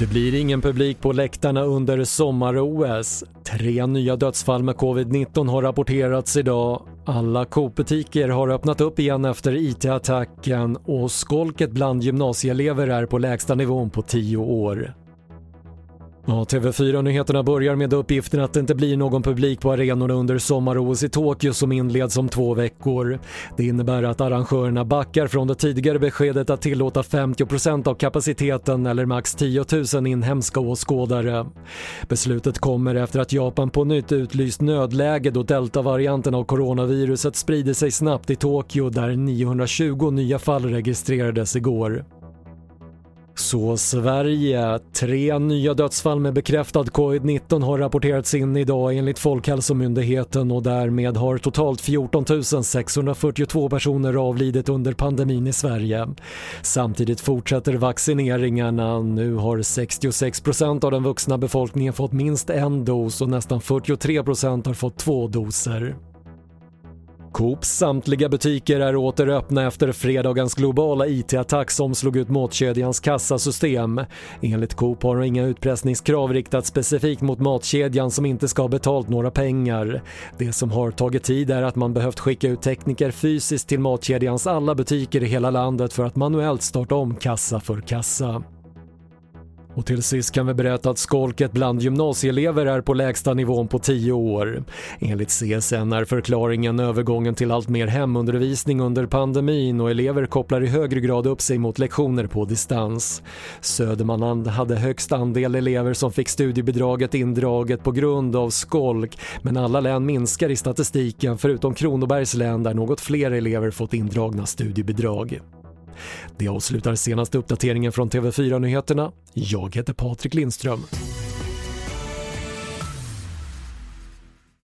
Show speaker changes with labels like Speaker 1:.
Speaker 1: Det blir ingen publik på läktarna under sommar-OS. Tre nya dödsfall med covid-19 har rapporterats idag. Alla Coop-butiker har öppnat upp igen efter IT-attacken och skolket bland gymnasieelever är på lägsta nivån på 10 år. Ja, TV4-nyheterna börjar med uppgiften att det inte blir någon publik på arenorna under sommar-OS i Tokyo som inleds om två veckor. Det innebär att arrangörerna backar från det tidigare beskedet att tillåta 50% av kapaciteten eller max 10 000 inhemska åskådare. Beslutet kommer efter att Japan på nytt utlyst nödläge då deltavarianten av coronaviruset sprider sig snabbt i Tokyo där 920 nya fall registrerades igår. Så Sverige. Tre nya dödsfall med bekräftad covid-19 har rapporterats in idag enligt Folkhälsomyndigheten och därmed har totalt 14 642 personer avlidit under pandemin i Sverige. Samtidigt fortsätter vaccineringarna. Nu har 66% av den vuxna befolkningen fått minst en dos och nästan 43% har fått två doser. Coops samtliga butiker är åter öppna efter fredagens globala IT-attack som slog ut matkedjans kassasystem. Enligt Coop har inga utpressningskrav riktats specifikt mot matkedjan som inte ska ha betalt några pengar. Det som har tagit tid är att man behövt skicka ut tekniker fysiskt till matkedjans alla butiker i hela landet för att manuellt starta om kassa för kassa. Och till sist kan vi berätta att skolket bland gymnasieelever är på lägsta nivån på 10 år. Enligt CSN är förklaringen övergången till allt mer hemundervisning under pandemin och elever kopplar i högre grad upp sig mot lektioner på distans. Södermanland hade högst andel elever som fick studiebidraget indraget på grund av skolk men alla län minskar i statistiken förutom Kronobergs län där något fler elever fått indragna studiebidrag. Det avslutar senaste uppdateringen från TV4 Nyheterna. Jag heter Patrik Lindström.